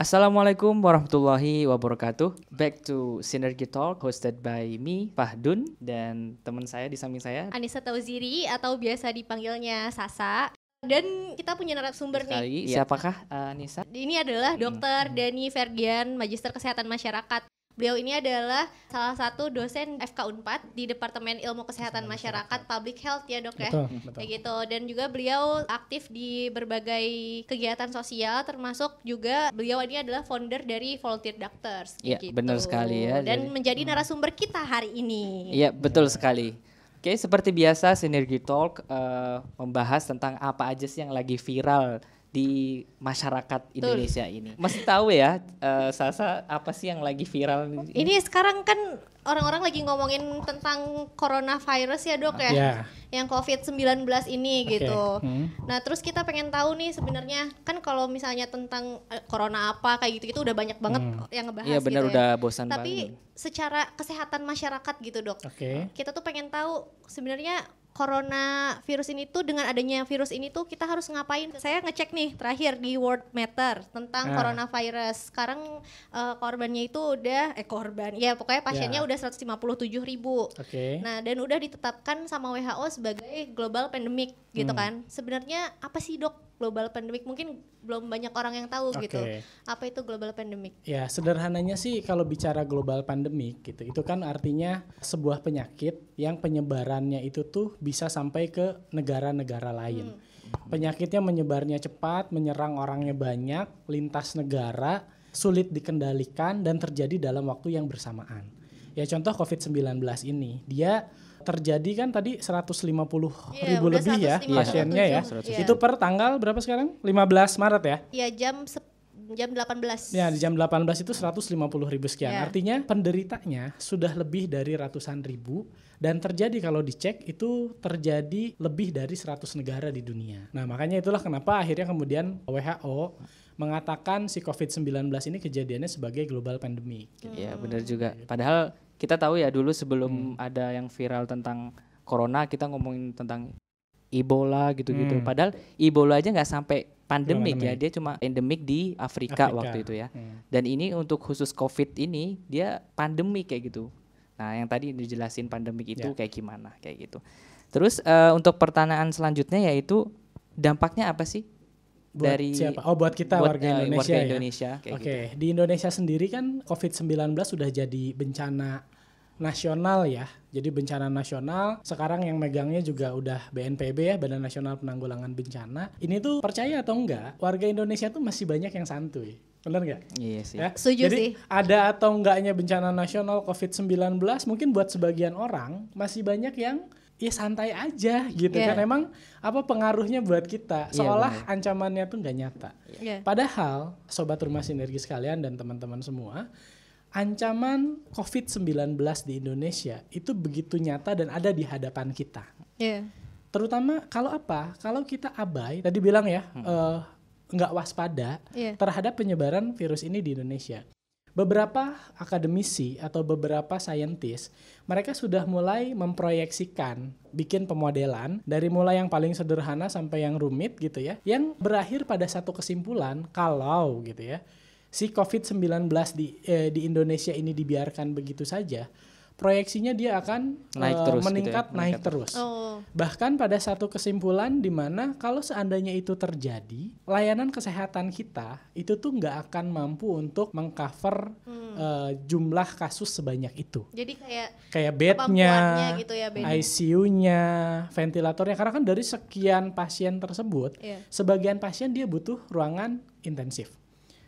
Assalamualaikum warahmatullahi wabarakatuh. Back to Synergy Talk hosted by me Fahdun dan teman saya di samping saya Anissa Tauziri atau biasa dipanggilnya Sasa. Dan kita punya narasumber nih. Siapakah uh, Anissa? Ini adalah Dr. Dani Ferdian, Magister Kesehatan Masyarakat. Beliau ini adalah salah satu dosen FK Unpad di Departemen Ilmu Kesehatan Masyarakat Public Health ya dok ya. Betul, betul. Kayak gitu dan juga beliau aktif di berbagai kegiatan sosial termasuk juga beliau ini adalah founder dari Volunteer Doctors. Iya, benar sekali ya. Dan Jadi- menjadi narasumber kita hari ini. Iya, betul sekali. Oke, seperti biasa Synergy Talk uh, membahas tentang apa aja sih yang lagi viral di masyarakat Indonesia ini. Masih tahu ya, uh, Sasa apa sih yang lagi viral ini? Ini sekarang kan orang-orang lagi ngomongin tentang coronavirus ya dok ya, Ya. yang COVID-19 ini Oke. gitu. Hmm. Nah terus kita pengen tahu nih sebenarnya kan kalau misalnya tentang eh, corona apa kayak gitu-gitu udah banyak banget yang ngebahas Iya benar gitu ya. udah bosan Tapi banget. secara kesehatan masyarakat gitu dok, Oke. kita tuh pengen tahu sebenarnya corona virus ini tuh dengan adanya virus ini tuh kita harus ngapain? Saya ngecek nih terakhir di World Matter tentang Ah. coronavirus. Sekarang eh, korbannya itu udah eh korban ya pokoknya pasiennya Ya. udah 157 ribu. Oke. Nah dan udah ditetapkan sama WHO sebagai global pandemic gitu Hmm. kan. Sebenarnya apa sih dok global pandemic? Mungkin belum banyak orang yang tahu gitu. Oke. Apa itu global pandemic? Ya, sederhananya sih kalau bicara global pandemic gitu, itu kan artinya sebuah penyakit yang penyebarannya itu tuh bisa sampai ke negara-negara lain. Penyakitnya menyebarnya cepat, menyerang orangnya banyak, lintas negara, sulit dikendalikan dan terjadi dalam waktu yang bersamaan. Ya contoh COVID-19 ini, dia terjadi kan tadi 150 Iya, ribu lebih ya 157, pasiennya ya. iya. Itu per tanggal berapa sekarang? 15 Maret ya? Ya jam sep- jam 18. Ya di jam 18 itu 150 ribu sekian. Ya. Artinya penderitanya sudah lebih dari ratusan ribu dan terjadi kalau dicek itu terjadi lebih dari 100 negara di dunia. Nah makanya itulah kenapa akhirnya kemudian WHO mengatakan si COVID-19 ini kejadiannya sebagai global pandemic. Iya benar juga. Padahal kita tahu ya dulu sebelum Hmm. ada yang viral tentang corona kita ngomongin tentang Ebola gitu-gitu. Hmm. Padahal Ebola aja nggak sampai pandemik ya, dia cuma endemik di Afrika, Afrika. waktu itu ya. Hmm. Dan ini untuk khusus COVID ini dia pandemik kayak gitu. Nah yang tadi dijelasin pandemik itu Ya. kayak gimana kayak gitu. Terus eh, untuk pertanyaan selanjutnya yaitu dampaknya apa sih Buat dari siapa? Oh buat kita buat, warga eh, Indonesia warga ya. Indonesia kayak Oke, gitu. di Indonesia sendiri kan COVID-19 sudah jadi bencana nasional ya. Jadi bencana nasional, sekarang yang megangnya juga udah BNPB ya, Badan Nasional Penanggulangan Bencana. Ini tuh percaya atau enggak, warga Indonesia tuh masih banyak yang santuy. Bener nggak? Iya sih. Ya. Setuju Jadi sih. ada atau enggaknya bencana nasional COVID-19 mungkin buat sebagian orang masih banyak yang ya santai aja gitu Iya. kan. Emang apa pengaruhnya buat kita? Iya, Seolah ancamannya tuh nggak nyata. Ya. Padahal sobat rumah sinergi sekalian dan teman-teman semua, ancaman COVID-19 di Indonesia itu begitu nyata dan ada di hadapan kita. Ya. Terutama kalau apa? Kalau kita abai, tadi bilang ya, eh, nggak waspada Iya. terhadap penyebaran virus ini di Indonesia. Beberapa akademisi atau beberapa saintis, mereka sudah mulai memproyeksikan, bikin pemodelan dari mulai yang paling sederhana sampai yang rumit gitu ya, yang berakhir pada satu kesimpulan kalau gitu ya, si COVID-19 di eh, di Indonesia ini dibiarkan begitu saja, proyeksinya dia akan Naik eh, terus gitu ya, meningkat naik meningkat terus. Oh. Bahkan pada satu kesimpulan di mana kalau seandainya itu terjadi, layanan kesehatan kita itu tuh nggak akan mampu untuk mengcover Hmm. eh, jumlah kasus sebanyak itu. Jadi kayak Kayak bednya, gitu ya. ICU-nya, ventilatornya. Karena kan dari sekian pasien tersebut, Iya. sebagian pasien dia butuh ruangan intensif.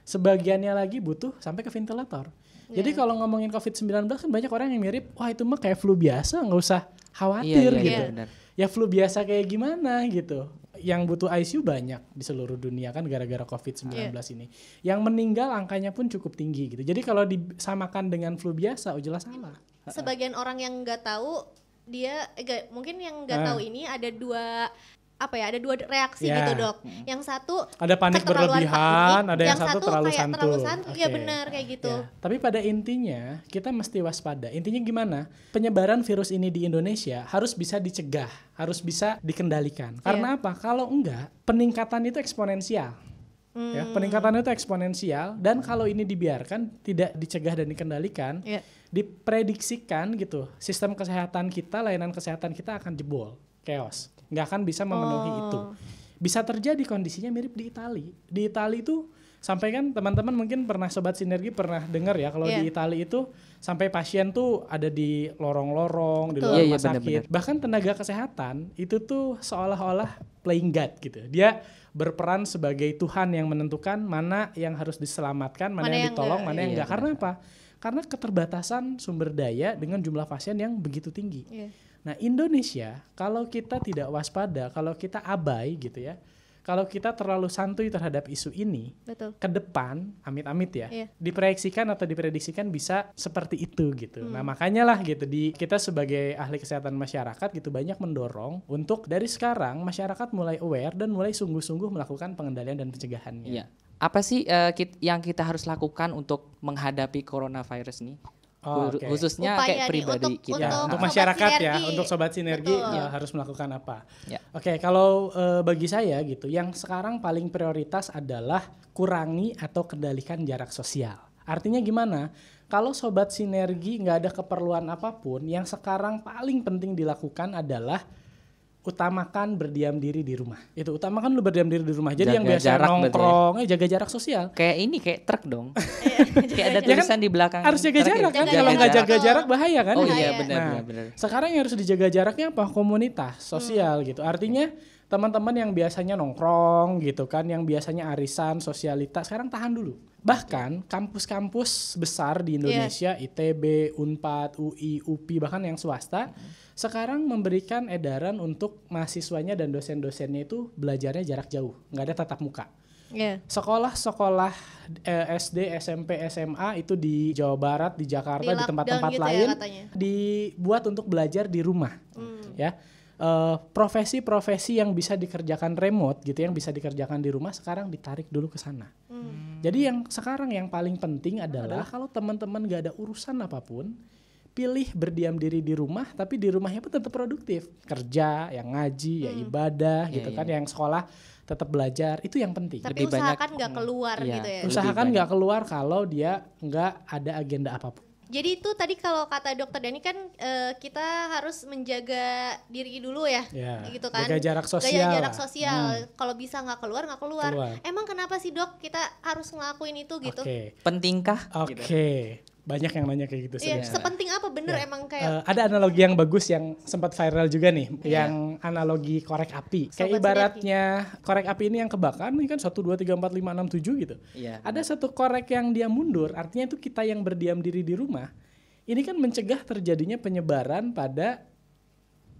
Sebagiannya lagi butuh sampai ke ventilator. Jadi Iya. kalau ngomongin COVID-19 kan banyak orang yang mirip, wah itu mah kayak flu biasa, nggak usah Iya, khawatir iya, gitu iya, benar. ya flu biasa kayak gimana gitu. Yang butuh ICU banyak di seluruh dunia kan gara-gara COVID-19 Iya. ini. Yang meninggal angkanya pun cukup tinggi gitu. Jadi kalau disamakan dengan flu biasa, oh jelas salah. Sebagian orang yang nggak tahu dia eh, nggak- mungkin yang nggak Ah. tahu ini ada dua apa ya ada dua reaksi Ya. gitu dok yang satu Ada panik berlebihan, panik, ada yang, satu, terlalu kayak santuy. terlalu santuy ya Oke. benar kayak gitu Ya, Tapi pada intinya kita mesti waspada. Intinya gimana? Penyebaran virus ini di Indonesia harus bisa dicegah, harus bisa dikendalikan. Iya. Karena apa? Kalau enggak, peningkatan itu eksponensial. Ya, peningkatannya itu eksponensial dan kalau ini dibiarkan tidak dicegah dan dikendalikan, Iya. diprediksikan gitu, sistem kesehatan kita, layanan kesehatan kita akan jebol, chaos. nggak akan bisa memenuhi Oh. itu. Bisa terjadi kondisinya mirip di Itali. Di Itali itu sampai kan teman-teman mungkin pernah sobat sinergi pernah dengar ya kalau Iya. di Itali itu sampai pasien tuh ada di lorong-lorong di luar Iya, iya, rumah sakit. benar-benar. Bahkan tenaga kesehatan itu tuh seolah-olah playing God gitu. Dia berperan sebagai Tuhan yang menentukan mana yang harus diselamatkan, mana, Mana yang yang ditolong, enggak, mana yang iya. enggak. Karena apa? Karena keterbatasan sumber daya dengan jumlah pasien yang begitu tinggi. Iya. Nah, Indonesia kalau kita tidak waspada, kalau kita abai gitu ya. Kalau kita terlalu santuy terhadap isu ini, Betul. ke depan amit-amit ya Iya. diproyeksikan atau diprediksikan bisa seperti itu gitu. Nah, makanya lah gitu di kita sebagai ahli kesehatan masyarakat gitu banyak mendorong untuk dari sekarang masyarakat mulai aware dan mulai sungguh-sungguh melakukan pengendalian dan pencegahannya. Iya. Apa sih eh, kit- yang kita harus lakukan untuk menghadapi coronavirus nih? Oh, oke. Khususnya Upaya kayak pribadi untuk- kita. Ya, Untuk untuk masyarakat ya, untuk sobat sinergi Betul. ya, harus melakukan apa? Ya. Oke, kalau eh, bagi saya gitu, yang sekarang paling prioritas adalah kurangi atau kendalikan jarak sosial. Artinya gimana? Kalau sobat sinergi nggak ada keperluan apa pun, yang sekarang paling penting dilakukan adalah utamakan berdiam diri di rumah. Itu utamakan lu berdiam diri di rumah. Jadi Jaga yang biasa jarak ya? nongkrong, eh, jaga jarak sosial. Kayak ini kayak truk dong. kayak ada Ya kan, tulisan di belakang. Harus jaga truk ya. jarak kan? Jaga Kalau nggak jaga jarak bahaya kan? Oh iya benar Nah, benar benar. Sekarang yang harus dijaga jaraknya apa? Komunitas sosial Hmm. gitu. Artinya teman-teman yang biasanya nongkrong gitu kan, yang biasanya arisan, sosialita, sekarang tahan dulu. Bahkan kampus-kampus besar di Indonesia, ITB, Unpad, UI, UPI, bahkan yang swasta, sekarang memberikan edaran untuk mahasiswanya dan dosen-dosennya itu belajarnya jarak jauh, nggak ada tatap muka. Iya. Sekolah-sekolah eh, SD, SMP, SMA itu di Jawa Barat, di Jakarta, Di di tempat-tempat gitu ya lain katanya. dibuat untuk belajar di rumah. Hmm. Ya. Eh, profesi-profesi yang bisa dikerjakan remote gitu, yang bisa dikerjakan di rumah sekarang ditarik dulu ke sana. Hmm. Jadi yang sekarang yang paling penting adalah kalau teman-teman gak ada urusan apa pun, pilih berdiam diri di rumah, tapi di rumahnya pun tetap produktif, kerja, yang ngaji, ya Hmm. ibadah, Iya, gitu iya. kan, yang sekolah tetap belajar, itu yang penting. Tapi Lebih banyak- usahakan nggak keluar Iya. gitu ya. Usahakan nggak keluar kalau dia nggak ada agenda apa pun. Jadi itu tadi kalau kata dokter Dani kan eh, kita harus menjaga diri dulu ya, Ya, gitu kan. jaga jarak sosial jarak lah. sosial. Kalau bisa nggak keluar nggak keluar. Keluar. Emang kenapa sih dok kita harus ngelakuin itu gitu? Oke, Pentingkah? oke, Gitu. Banyak yang nanya kayak gitu. Iya, sebenarnya. sepenting apa bener Ya. emang kayak Eh, ada analogi yang bagus yang sempat viral juga nih, yang analogi korek api. Kayak Sobat ibaratnya korek api ini yang kebakar nih kan 1 2 3 4 5 6 7 gitu. Iya. Ada satu korek yang dia mundur, artinya itu kita yang berdiam diri di rumah. Ini kan mencegah terjadinya penyebaran pada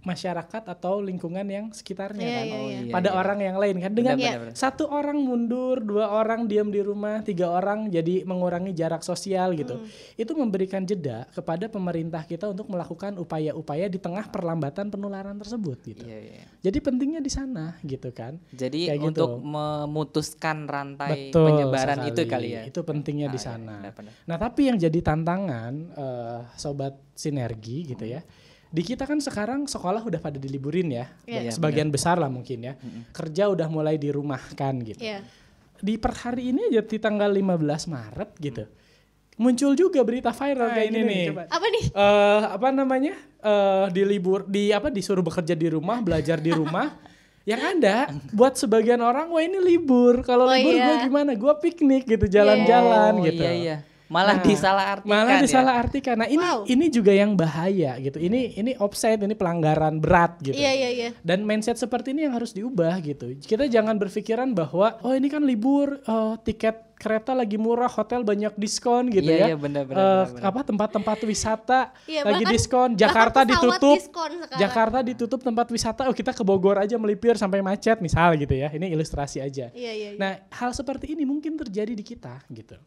masyarakat atau lingkungan yang sekitarnya Iya, kan. iya, Oh, iya. iya, pada iya. orang yang lain kan dengan Benar, benar, benar. satu orang mundur, dua orang diam di rumah, tiga orang jadi mengurangi jarak sosial gitu. Hmm. Itu memberikan jeda kepada pemerintah kita untuk melakukan upaya-upaya di tengah perlambatan penularan tersebut gitu. Iya, iya. Jadi pentingnya di sana gitu kan. Jadi Kayak gitu. untuk memutuskan rantai Betul penyebaran itu sekali. kali ya. Itu pentingnya di Ah, iya, sana. benar-benar. Nah, tapi yang jadi tantangan eh, sobat sinergi gitu ya. Di kita kan sekarang sekolah udah pada diliburin ya. Iya. Sebagian besar lah mungkin ya. Kerja udah mulai dirumahkan gitu. Iya. Di per hari ini aja di tanggal 15 Maret gitu. Muncul juga berita viral kayak ini nih. Apa nih? Eh, apa namanya? Eh di libur di apa disuruh bekerja di rumah, belajar di rumah. Yang ada buat sebagian orang wah ini libur. Kalau Oh, libur iya. gue gimana? Gue piknik gitu, jalan-jalan Oh, gitu. Iya, iya. Malah Nah, disalahartikan Malah ya. disalahartikan. Nah, ini Wow. ini juga yang bahaya gitu. Ini ini offside, ini pelanggaran berat gitu. Iya iya iya. Dan mindset seperti ini yang harus diubah gitu. Kita jangan berpikiran bahwa oh ini kan libur, oh, tiket kereta lagi murah, hotel banyak diskon gitu Iya, ya. iya, benar, benar, Eh, benar, benar. apa tempat-tempat wisata Iya, lagi bahkan- diskon, Jakarta ditutup. diskon sekarang. Jakarta ditutup tempat wisata, oh kita ke Bogor aja melipir sampai macet misal gitu ya. Ini ilustrasi aja. Iya iya. iya. Nah, hal seperti ini mungkin terjadi di kita gitu.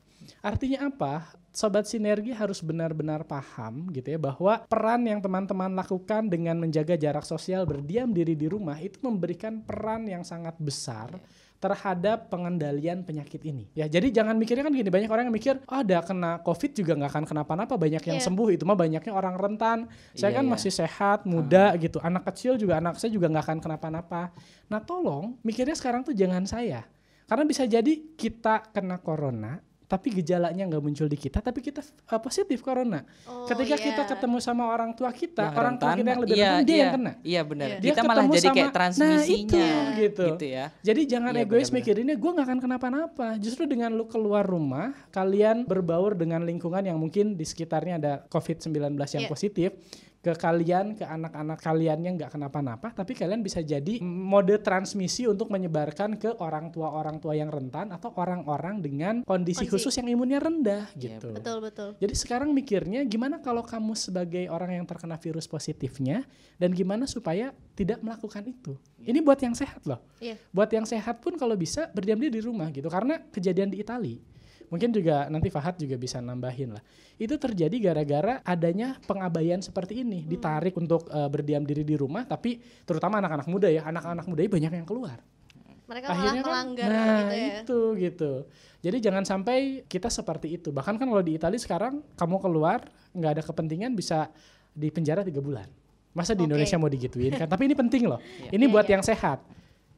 Artinya apa? Sobat sinergi harus benar-benar paham gitu ya bahwa peran yang teman-teman lakukan dengan menjaga jarak sosial berdiam diri di rumah itu memberikan peran yang sangat besar terhadap pengendalian penyakit ini. Ya, jadi jangan mikirnya kan gini, banyak orang yang mikir, oh ada kena COVID juga nggak akan kenapa-napa, banyak yang Iya. sembuh itu mah banyaknya orang rentan. Saya Iya, kan iya. masih sehat, muda gitu. Anak kecil juga anak saya juga nggak akan kenapa-napa. Nah, tolong mikirnya sekarang tuh jangan saya. Karena bisa jadi kita kena corona, tapi gejalanya nggak muncul di kita, tapi kita uh, positif corona. Oh, Ketika iya. kita ketemu sama orang tua kita, Yang orang tua kita yang lebih iya, rentan, dia iya, yang kena. Iya benar. Iya. Dia Kita malah jadi kayak nah, transmisinya. itu, gitu. ya. Jadi jangan Iya, egois benar-benar. mikirinnya gue nggak akan kenapa-napa. Justru dengan lu keluar rumah, kalian berbaur dengan lingkungan yang mungkin di sekitarnya ada COVID-19 yang Iya. positif, ke kalian, ke anak-anak kalian yang nggak kenapa-napa, tapi kalian bisa jadi mode transmisi untuk menyebarkan ke orang tua-orang tua yang rentan atau orang-orang dengan kondisi, Kondisi. khusus yang imunnya rendah Iya, gitu. Betul betul. Jadi sekarang mikirnya gimana kalau kamu sebagai orang yang terkena virus positifnya dan gimana supaya tidak melakukan itu. Ini buat yang sehat loh. Iya. Buat yang sehat pun kalau bisa berdiam diri di rumah gitu karena kejadian di Itali. Mungkin juga nanti Fahad juga bisa nambahin lah. Itu terjadi gara-gara adanya pengabaian seperti ini, ditarik untuk eh, berdiam diri di rumah tapi terutama anak-anak muda ya, anak-anak muda banyak yang keluar. Mereka malah akhirnya kan melanggar nah gitu ya. itu gitu. Jadi jangan sampai kita seperti itu. Bahkan kan kalau di Italia sekarang kamu keluar nggak ada kepentingan bisa di penjara tiga bulan. Masa di Oke. Indonesia mau digituin kan? Tapi ini penting loh. Ini Iya, buat iya. yang sehat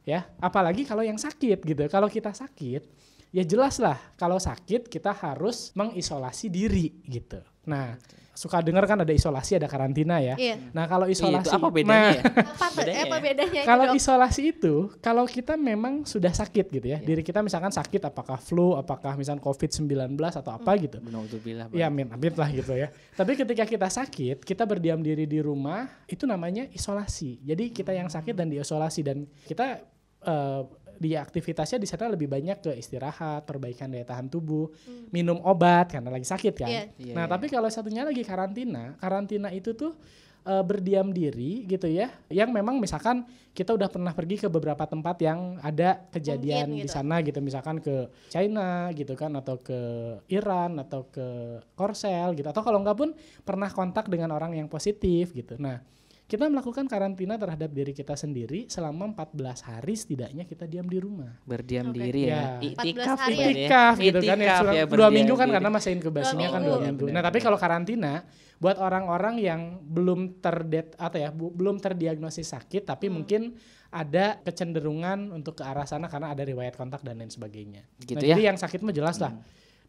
ya. Apalagi kalau yang sakit gitu. Kalau kita sakit ya jelas lah kalau sakit kita harus mengisolasi diri gitu nah suka dengar kan ada isolasi ada karantina ya Iya. nah kalau Iya, isolasi itu apa bedanya nah, ya? Apa? Bedanya apa ya? bedanya kalau isolasi itu, kalau kita memang sudah sakit gitu Iya. ya, diri kita misalkan sakit, apakah flu, apakah misalkan COVID-19 atau apa Hmm. gitu. Menauzubillah. Ya amin, amin lah gitu ya. Tapi ketika kita sakit, kita berdiam diri di rumah, itu namanya isolasi. Jadi kita yang sakit dan diisolasi dan kita eh, di aktivitasnya di sana lebih banyak ke istirahat, perbaikan daya tahan tubuh, minum obat karena lagi sakit kan. Hmm. Iya. Iya, nah, iya. tapi kalau satunya lagi karantina, karantina itu tuh eh, berdiam diri gitu ya. Yang memang misalkan kita udah pernah pergi ke beberapa tempat yang ada kejadian Mungkin di gitu. sana gitu, misalkan ke China gitu kan atau ke Iran atau ke Korsel gitu atau kalau enggak pun pernah kontak dengan orang yang positif gitu. Nah, kita melakukan karantina terhadap diri kita sendiri selama 14 hari setidaknya kita diam di rumah. Berdiam Oke. diri Ya. ya. 14 Iktikaf hari ya, ya? Itikaf Dek. gitu kan ya, Itikaf sudah- ya, dua berdiam minggu kan diri. karena masa inkubasinya kan dua minggu. benar, Nah tapi kalau karantina buat orang-orang yang belum terdet atau ya bu- belum terdiagnosis sakit tapi Hmm. mungkin ada kecenderungan untuk ke arah sana karena ada riwayat kontak dan lain sebagainya. Gitu Nah, ya. Jadi yang sakit mah jelas lah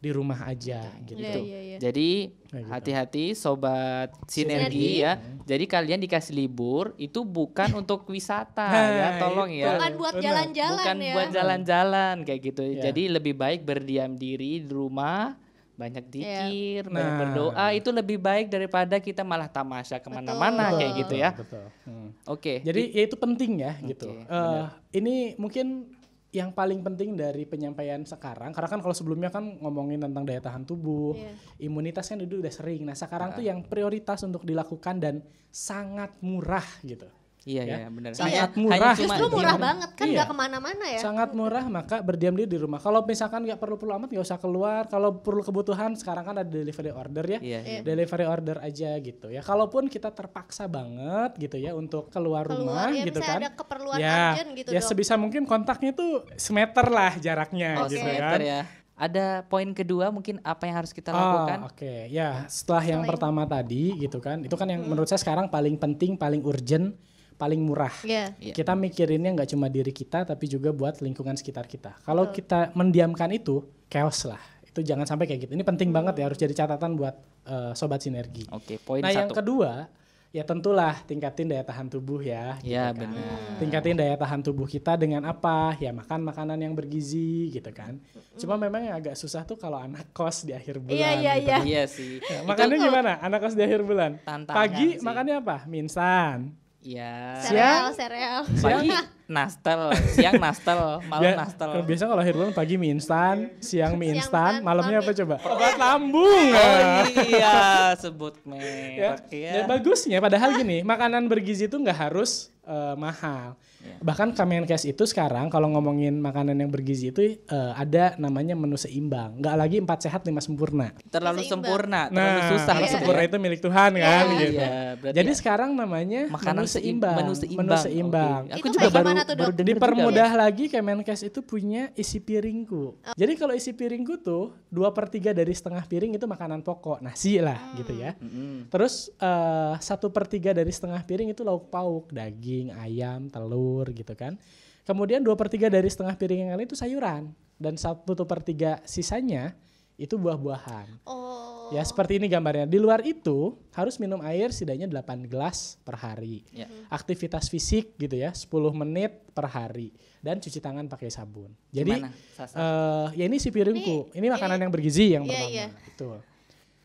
di rumah aja gitu. Iya, iya, iya. Jadi gitu. hati-hati sobat Sinergi. sinergi ya. Jadi kalian dikasih libur itu bukan untuk wisata Nah, ya, tolong itu. ya. Bukan buat jalan-jalan Bukan ya. buat jalan-jalan kayak gitu. Iya. Jadi lebih baik berdiam diri di rumah, banyak Iya. dikir, banyak Nah. berdoa itu lebih baik daripada kita malah tamasya ke mana-mana Betul. kayak gitu ya. Betul. Hmm. Oke. Jadi ya itu penting ya gitu. Oke, Eh, ini mungkin yang paling penting dari penyampaian sekarang karena kan kalau sebelumnya kan ngomongin tentang daya tahan tubuh, Iya. imunitas kan itu udah sering. Nah, sekarang tuh yang prioritas untuk dilakukan dan sangat murah gitu. Iya ya. iya benar. Sangat Hanya- murah. hanya Justru murah Iya. banget kan Iya. nggak ke mana-mana ya. Sangat murah maka berdiam diri di rumah. Kalau misalkan nggak perlu-perlu amat nggak usah keluar. Kalau perlu kebutuhan sekarang kan ada delivery order ya. Iya. iya. Delivery order aja gitu ya. Kalaupun kita terpaksa banget gitu ya untuk keluar, rumah Keluar ya gitu kan. ada keperluan ya, urgent gitu ya dok. sebisa mungkin kontaknya tuh semeter lah jaraknya Oh, gitu semeter kan. ya. Ada poin kedua mungkin apa yang harus kita Oh, lakukan? Oke, ya setelah yang Selain- pertama tadi gitu kan, itu kan yang menurut saya sekarang paling penting, paling urgent, paling murah. Iya. Iya. Kita mikirinnya nggak cuma diri kita, tapi juga buat lingkungan sekitar kita. Kalau kita mendiamkan itu, chaos lah. Itu jangan sampai kayak gitu. Ini penting banget ya, harus jadi catatan buat eh, sobat sinergi. Oke, poin nah yang satu. kedua, ya tentulah tingkatin daya tahan tubuh ya. gitu Iya kan. benar. Tingkatin daya tahan tubuh kita dengan apa? Ya makan makanan yang bergizi gitu kan. Cuma memang yang agak susah tuh kalau anak kos di akhir bulan. Iya, iya, gitu. iya. Iya sih. Ya, makannya gimana? Anak kos di akhir bulan. Tantangan Pagi sih. makannya apa? Minsan. Iya. Sereal, sereal. Pagi nastel, siang nastel, malam Bia- nastel. Biasa kalau akhir bulan pagi mie instan, siang mie Siang instan, malamnya malam apa coba? Obat lambung. Oh iya, sebut ya. merek Ya, ya. bagusnya padahal gini, makanan bergizi itu nggak harus eh, mahal. Ya. Bahkan Kemenkes itu sekarang kalau ngomongin makanan yang bergizi itu eh, ada namanya menu seimbang. Nggak lagi empat sehat lima sempurna. Terlalu Seimbang. sempurna, terlalu susah kalau gitu sempurna ya. itu milik Tuhan kan Iya. gitu. Iya, berarti Jadi ya. sekarang namanya Makanan menu seim- seimbang. menu seimbang, Menu seimbang. oke. Aku Itu juga baru gimana tuh, baru Dok? Dipermudah juga. lagi Kemenkes itu punya isi piringku. Jadi kalau isi piringku tuh dua per tiga dari setengah piring itu makanan pokok, nasi lah gitu ya. Mm-mm. Terus eh, satu per tiga dari setengah piring itu lauk pauk, daging, ayam, telur gitu kan. Kemudian dua per tiga dari setengah piring yang lain itu sayuran dan satu per tiga sisanya itu buah-buahan. Oh. Ya seperti ini gambarnya. Di luar itu harus minum air setidaknya 8 gelas per hari. Ya. Aktivitas fisik gitu ya 10 menit per hari dan cuci tangan pakai sabun. Jadi Gimana, eh ya ini si piringku. Ini, makanan yang bergizi yang Iya, pertama. iya. Betul.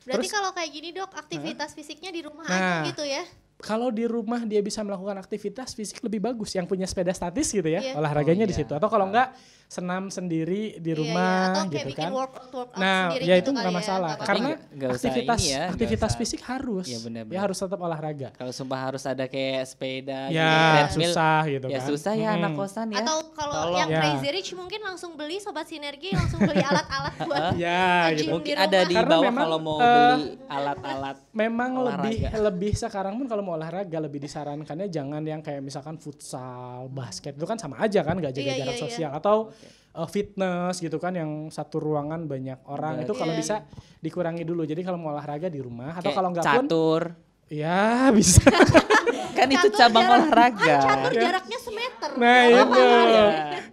Berarti Terus- kalau kayak gini dok, aktivitas fisiknya di rumah Nah. aja gitu ya? Kalau di rumah dia bisa melakukan aktivitas fisik lebih bagus yang punya sepeda statis gitu ya. Iya. Olahraganya Oh, di iya. situ atau kalau enggak senam sendiri di Iya, iya. rumah Atau kayak gitu bikin kan. workout workout Nah, sendiri ya gitu itu nggak ya, masalah nggak karena usah aktivitas ini ya, aktivitas usah- fisik harus. Iya, benar-benar. Ya harus tetap olahraga. Kalau sumpah harus ada kayak sepeda gitu, Ya, treadmill, susah gitu ya kan. susah ya anak Mm-mm. kosan ya. Atau kalau Tolong. yang Ya. crazy rich mungkin langsung beli sobat sinergi langsung beli alat-alat buat Ya, gitu. mungkin di ada di bawah memang, kalau mau eh, beli alat-alat. Memang lebih lebih sekarang pun kalau mau olahraga lebih disarankannya jangan yang kayak misalkan futsal, basket itu kan sama aja kan nggak jaga Iya, jarak iya, iya. sosial atau uh, fitness gitu kan yang satu ruangan banyak orang itu kalau Iya. bisa dikurangi dulu. Jadi kalau mau olahraga di rumah atau Kayak kalau nggak pun catur. Ya bisa. kan itu Catur cabang jarak- olahraga. Kan catur jaraknya semeter. Nah, itu. Ya,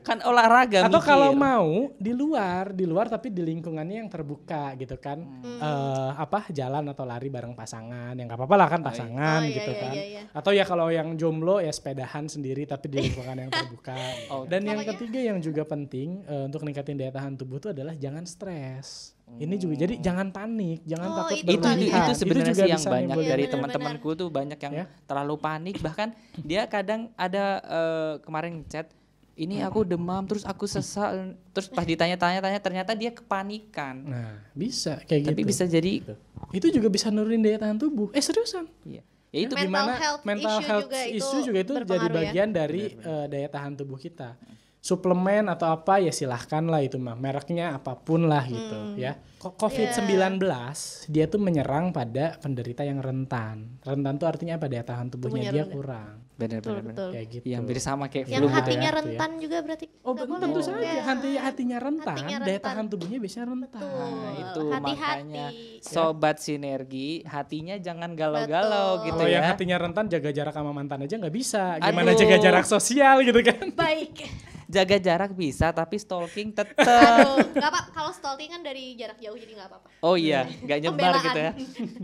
kan olahraga atau mikir. kalau mau di luar, di luar tapi di lingkungannya yang terbuka gitu kan. Hmm. Eh, apa jalan atau lari bareng pasangan yang nggak apa-apa lah kan pasangan Oh, iya, gitu iya, kan. iya, iya. Atau ya kalau yang jomblo ya sepedahan sendiri tapi di lingkungan yang terbuka. Oh, Dan yang ketiga yang juga penting eh, untuk meningkatin daya tahan tubuh itu adalah jangan stres. Ini juga jadi jangan panik, jangan Oh, takut itu itu itu, itu sebenarnya juga sih yang banyak Iya, dari benar-benar. teman-temanku tuh banyak yang Ya. terlalu panik bahkan dia kadang ada eh, kemarin chat ini aku demam terus aku sesak terus pas ditanya-tanya-tanya ternyata dia kepanikan Nah, bisa kayak tapi gitu. bisa jadi Itu juga bisa nurunin daya tahan tubuh. Eh seriusan? iya ya itu Mental Gimana health mental issue health juga itu issue juga itu jadi ya. bagian dari eh, daya tahan tubuh kita. Suplemen atau apa ya silahkan lah itu mah mereknya apa pun lah gitu Hmm. ya. Ko- COVID-19 dia tuh menyerang pada penderita yang rentan. Rentan tuh artinya apa daya tahan tubuhnya Tubuhnya dia rendah. kurang. benar Betul, benar betul. Kayak gitu. yang hampir sama kayak Yang flu hatinya ya. rentan juga berarti Oh boleh tentu saja Ya. hati hatinya rentan, Hatinya daya rentan. tahan tubuhnya biasanya rentan. Betul. Nah, itu Hati-hati. makanya sobat sinergi hatinya jangan galau-galau Betul. gitu Kalau yang ya. hatinya rentan jaga jarak sama mantan aja nggak bisa. Gimana Aduh. jaga jarak sosial gitu kan? Baik. Jaga jarak bisa tapi stalking tetap. Aduh, nggak apa kalau stalking kan dari jarak jauh jadi nggak apa-apa. Oh iya, nggak nyebar Pembelaan. gitu ya.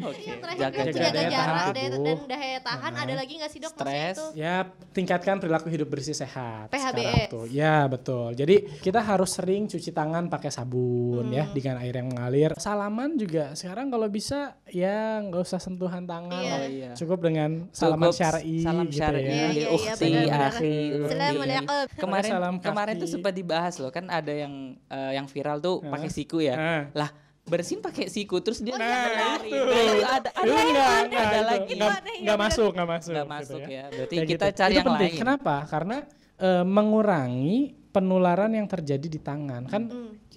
Oke, terakhir jaga kan jaga jaga, daya tahan jarak daya, tubuh. dan daya tahan ada lagi nggak sih dok Stres. itu? Ya, tingkatkan perilaku hidup bersih sehat. PHBS. tuh. Ya, betul. Jadi kita harus sering cuci tangan pakai sabun ya dengan air yang mengalir. Salaman juga sekarang kalau bisa ya nggak usah sentuhan tangan. Iya. Oh iya. Cukup dengan salaman syar'i salam gitu syar'i ya. Iya, iya, iya, kemarin Salam kemarin tuh sempat dibahas loh kan ada yang eh, yang viral tuh pakai siku ya lah bersin pakai siku terus dia Nah. Nah, itu ada ada, Itu enggak, ada, itu. lagi ya, benar. masuk, enggak masuk. nggak gitu masuk ya berarti Kayak kita gitu. cari Itu yang penting. lain Kenapa? Karena eh, mengurangi penularan yang terjadi di tangan. Kan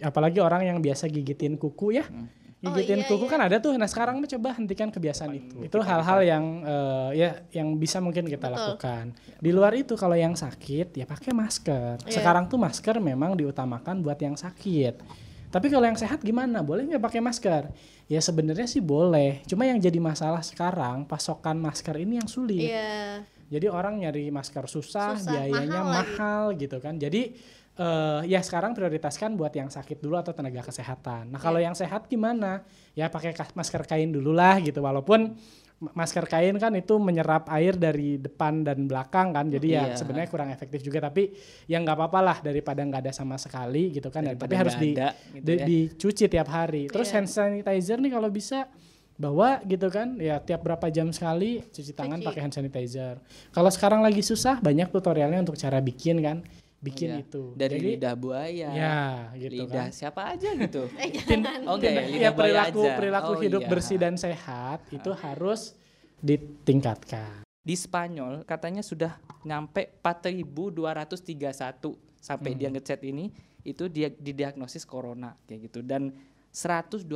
apalagi orang yang biasa gigitin kuku ya. Gigitin iya, kuku iya. kan ada tuh. Nah, sekarang coba hentikan kebiasaan itu. Itu hal-hal yang eh, ya yang bisa mungkin kita Betul. lakukan. Di luar itu kalau yang sakit ya pakai masker. Iya. Sekarang tuh masker memang diutamakan buat yang sakit. Tapi kalau yang sehat gimana? Boleh nggak pakai masker? Ya sebenarnya sih boleh. Cuma yang jadi masalah sekarang pasokan masker ini yang sulit. Iya. Jadi orang nyari masker susah, Susah, biayanya mahal mahal, gitu kan. Jadi eh ya sekarang prioritaskan buat yang sakit dulu atau tenaga kesehatan. Nah kalau Iya. yang sehat gimana? Ya pakai masker kain dulu lah gitu. Walaupun ma- masker kain kan itu menyerap air dari depan dan belakang kan. Jadi ya Iya. sebenarnya kurang efektif juga. Tapi ya nggak apa-apa lah daripada nggak ada sama sekali gitu kan. Daripada tapi harus di, ada, gitu di- ya. dicuci tiap hari. Terus Iya. hand sanitizer nih kalau bisa bawa gitu kan ya tiap berapa jam sekali cuci tangan pakai hand sanitizer. Kalau sekarang lagi susah banyak tutorialnya untuk cara bikin kan, bikin Iya. itu. dari Jadi lidah buaya ya gitu lidah kan. siapa aja gitu Eh, Tin- oh enggak ya tin- lidah ya, buaya perilaku aja. perilaku Oh, hidup iya. bersih dan sehat itu harus ditingkatkan. di Spanyol katanya sudah nyampe 4231 sampai Hmm. dia ngechat ini itu dia didiagnosis corona kayak gitu dan 121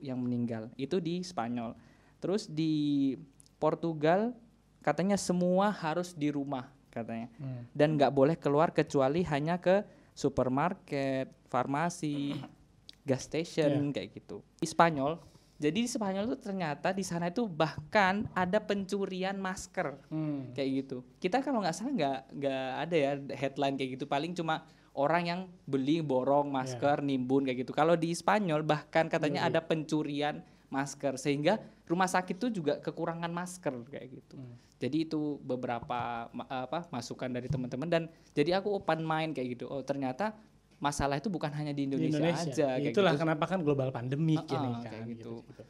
yang meninggal itu di Spanyol. Terus di Portugal katanya semua harus di rumah katanya Hmm. dan nggak boleh keluar kecuali hanya ke supermarket, farmasi, gas station Iya. kayak gitu. Di Spanyol Jadi di Spanyol tuh ternyata di sana itu bahkan ada pencurian masker Hmm. kayak gitu. Kita kalau nggak salah nggak nggak ada ya headline kayak gitu. Paling cuma orang yang beli borong masker, nimbun kayak gitu. Kalau di Spanyol bahkan katanya ada pencurian masker sehingga rumah sakit tuh juga kekurangan masker kayak gitu. Jadi itu beberapa ma- apa masukan dari teman-teman dan jadi aku open mind kayak gitu. Oh ternyata masalah itu bukan hanya di Di Indonesia, aja Ya, kayak Itulah gitu. kenapa kan global pandemik Ah, ini ah, kan kayak gitu. gitu. gitu.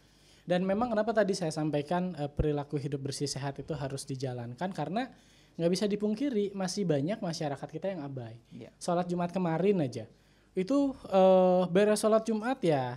Dan memang kenapa tadi saya sampaikan eh, perilaku hidup bersih sehat itu harus dijalankan karena nggak bisa dipungkiri masih banyak masyarakat kita yang abai. Iya. Sholat Jumat kemarin aja itu eh, beres sholat Jumat ya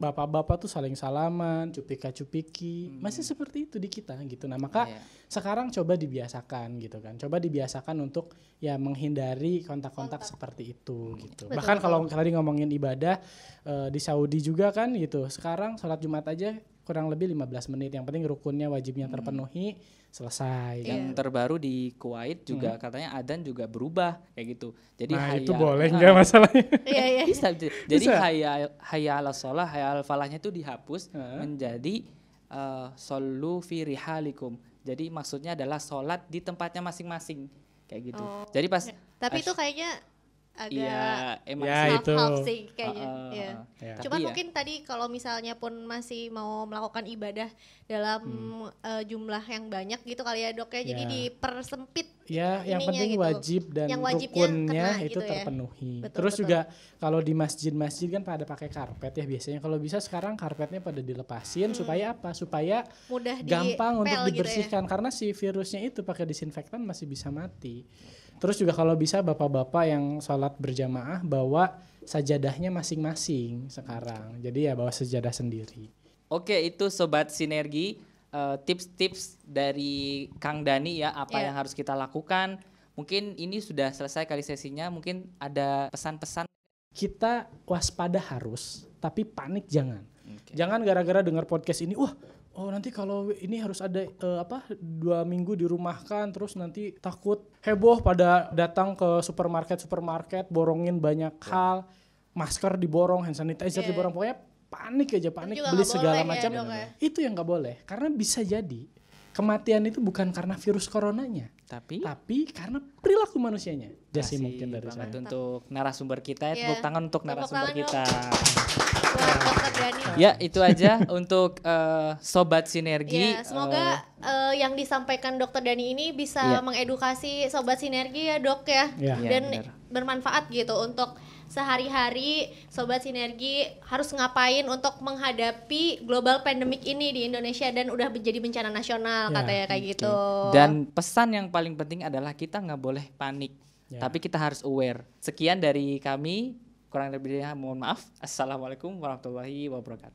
bapak-bapak tuh saling salaman, cupika-cupiki, masih seperti itu di kita gitu. Nah maka Iya. sekarang coba dibiasakan gitu kan, coba dibiasakan untuk ya menghindari kontak-kontak seperti itu gitu. Betul, Bahkan betul. kalau tadi ngomongin ibadah eh, di Saudi juga kan gitu, sekarang sholat Jumat aja kurang lebih 15 menit. Yang penting rukunnya wajibnya terpenuhi selesai. kan. Yang terbaru di Kuwait juga katanya adan juga berubah kayak gitu. Jadi Nah itu boleh Ah, nggak masalahnya? Iya iya. bisa. Jadi Bisa. hayya hayya ala sholah, hayya al falahnya itu dihapus Heeh. menjadi eh, sallu fi rihalikum. Jadi maksudnya adalah sholat di tempatnya masing-masing kayak gitu. Oh, Jadi pas Tapi as- itu kayaknya agak Iya, emang Ya, sih. itu. half-half sih kayaknya. Iya. heeh. Ya. Tapi ya, mungkin tadi kalau misalnya pun masih mau melakukan ibadah dalam eh, jumlah yang banyak gitu kali ya dok ya, jadi Hmm. Ya. dipersempit Ya, yang penting gitu. wajib dan Yang wajibnya rukunnya kena itu gitu ya. terpenuhi. Betul, Terus betul. juga kalau di masjid-masjid kan pada pakai karpet ya biasanya. Kalau bisa sekarang karpetnya pada dilepasin supaya apa? Supaya mudah gampang untuk dipel gitu ya. dibersihkan karena si virusnya itu pakai disinfektan masih bisa mati. Terus juga kalau bisa bapak-bapak yang sholat berjamaah bawa sajadahnya masing-masing sekarang. Jadi ya bawa sajadah sendiri. Oke, itu sobat sinergi eh, tips-tips dari Kang Dani ya apa Iya. yang harus kita lakukan. Mungkin ini sudah selesai kali sesinya, mungkin ada pesan-pesan Kita waspada harus, tapi panik jangan. Oke. Jangan gara-gara dengar podcast ini, wah, oh nanti kalau ini harus ada eh, apa dua minggu dirumahkan, terus nanti takut heboh pada datang ke supermarket supermarket, borongin banyak hal, masker diborong, hand sanitizer Iya. diborong, pokoknya panik aja, panik beli segala ya, macam. dok, ya. Itu yang nggak boleh, karena bisa jadi kematian itu bukan karena virus coronanya, tapi tapi karena perilaku manusianya. Jadi kasih mungkin dari saya. untuk narasumber kita, ya, Iya. tepuk tangan untuk Tepuk narasumber tangan kita. buat dokter Dani. Ya, itu aja untuk eh, sobat sinergi. Ya, semoga eh, yang disampaikan Dokter Dani ini bisa Iya. mengedukasi sobat sinergi ya dok ya. Iya, dan benar. bermanfaat gitu untuk sehari-hari sobat sinergi harus ngapain untuk menghadapi global pandemic ini di Indonesia dan udah menjadi bencana nasional Ya, katanya kayak Oke. gitu. Dan pesan yang paling penting adalah kita nggak boleh panik, Ya. tapi kita harus aware. Sekian dari kami, kurang lebihnya mohon maaf. Assalamualaikum warahmatullahi wabarakatuh.